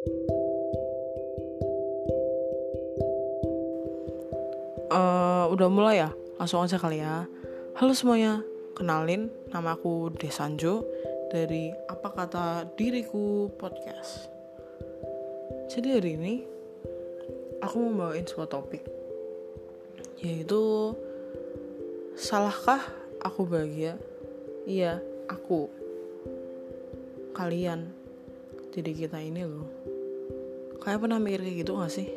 Uh, udah mulai ya? Langsung aja kali ya. Halo semuanya, kenalin nama aku Desanjo dari Apa Kata Diriku Podcast. Jadi hari ini aku mau bawain sebuah topik yaitu salahkah aku bahagia? Iya, aku. Kalian, diri kita ini loh. Kayak pernah mikir kayak gitu gak sih?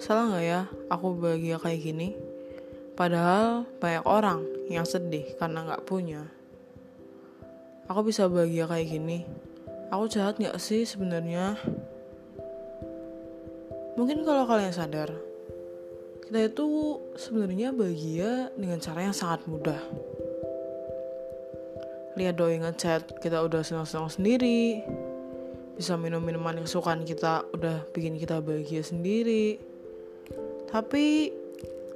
Salah nggak ya aku bahagia kayak gini? Padahal banyak orang yang sedih karena nggak punya. Aku bisa bahagia kayak gini. Aku jahat nggak sih sebenarnya? Mungkin kalau kalian sadar, kita itu sebenarnya bahagia dengan cara yang sangat mudah. Lihat doi ngechat, kita udah senang-senang sendiri. Bisa minum minuman yang kesukaan kita udah bikin kita bahagia sendiri tapi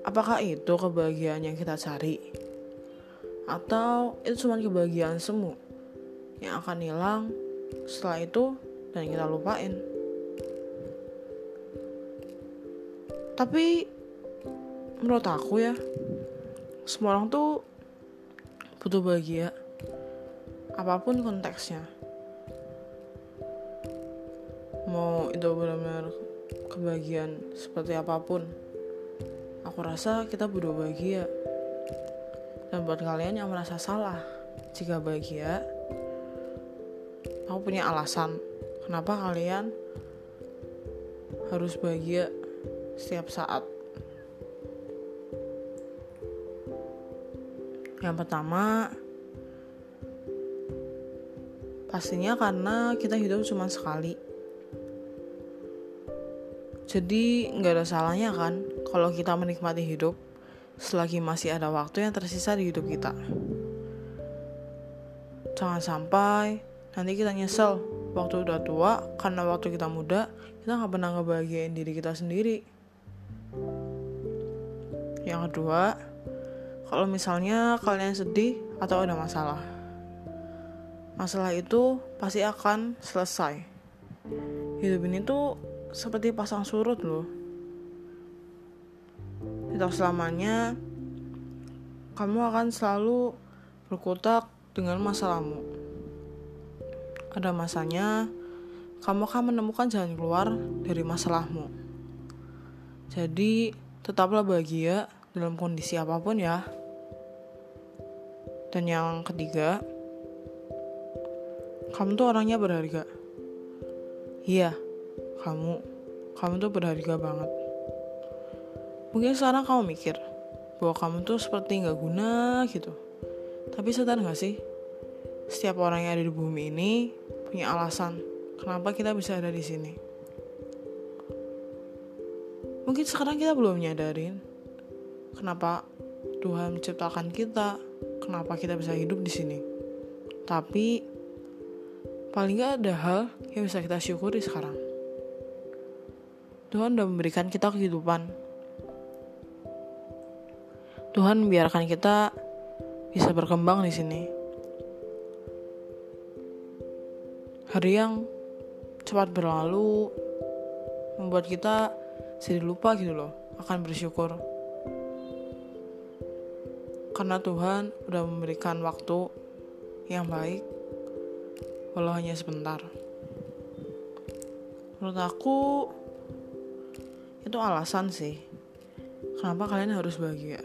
apakah itu kebahagiaan yang kita cari? Atau itu cuma kebahagiaan semu yang akan hilang setelah itu dan kita lupain? Tapi menurut aku ya, semua orang tuh butuh bahagia apa pun konteksnya. Mau itu benar-benar kebahagiaan seperti apa pun aku rasa kita butuh bahagia. Dan buat kalian yang merasa salah jika bahagia aku punya alasan kenapa kalian harus bahagia setiap saat. Yang pertama pastinya karena kita hidup cuma sekali jadi nggak ada salahnya kan kalau kita menikmati hidup selagi masih ada waktu yang tersisa di hidup kita. Jangan sampai nanti kita nyesel waktu udah tua karena waktu kita muda kita nggak pernah ngebahagiain diri kita sendiri. Yang kedua, kalau misalnya kalian sedih atau ada masalah, masalah itu pasti akan selesai. Hidup ini tuh seperti pasang surut loh tidak selamanya kamu akan selalu berkutak dengan masalahmu. Ada masanya kamu akan menemukan jalan keluar dari masalahmu. Jadi, tetaplah bahagia dalam kondisi apa pun ya. Dan yang ketiga, kamu tuh orangnya berharga. Iya, kamu, kamu tuh berharga banget. Mungkin sekarang kamu mikir bahwa kamu tuh seperti nggak guna gitu. Tapi sadar nggak sih? Setiap orang yang ada di bumi ini punya alasan kenapa kita bisa ada di sini. Mungkin sekarang kita belum nyadarin kenapa Tuhan menciptakan kita, kenapa kita bisa hidup di sini. Tapi paling nggak ada hal yang bisa kita syukuri sekarang. Tuhan udah memberikan kita kehidupan Tuhan biarkan kita bisa berkembang di sini. Hari yang cepat berlalu membuat kita jadi lupa gitu loh akan bersyukur. Karena Tuhan udah memberikan waktu yang baik walau hanya sebentar. Menurut aku itu alasan sih kenapa kalian harus bahagia.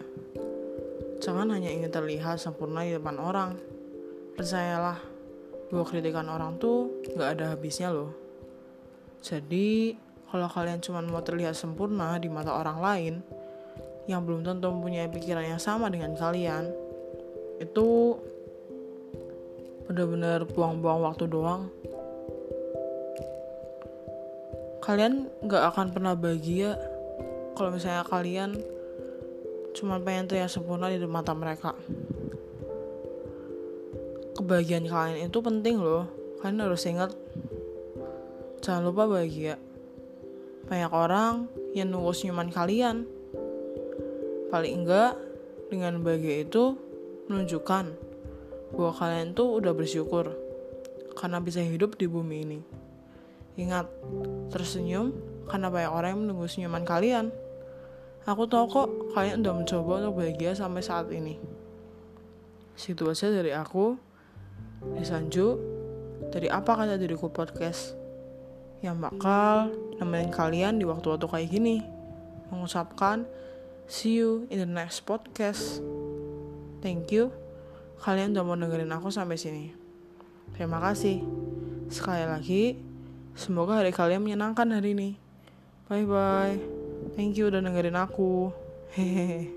Jangan hanya ingin terlihat sempurna di depan orang. Percayalah, bahwa kritikan orang tuh gak ada habisnya loh. Jadi, kalau kalian cuma mau terlihat sempurna di mata orang lain, yang belum tentu mempunyai pikiran yang sama dengan kalian, itu benar-benar buang-buang waktu doang. Kalian gak akan pernah bahagia kalau misalnya kalian cuma pengen terlihat sempurna di mata mereka. Kebahagiaan kalian itu penting loh. Kalian harus ingat jangan lupa bahagia. Banyak orang yang nunggu senyuman kalian. Paling enggak dengan bahagia itu menunjukkan bahwa kalian tuh udah bersyukur karena bisa hidup di bumi ini Ingat, tersenyum karena banyak orang yang menunggu senyuman kalian. Aku tahu kok kalian udah mencoba untuk bahagia sampai saat ini. Situ aja dari aku, Sanju, dari apa kata diriku podcast yang bakal nemenin kalian di waktu-waktu kayak gini. Mengucapkan, see you in the next podcast. Thank you. Kalian udah mau dengerin aku sampai sini. Terima kasih. Sekali lagi, semoga hari kalian menyenangkan hari ini. Bye bye. Thank you udah dengerin aku. Hehehe.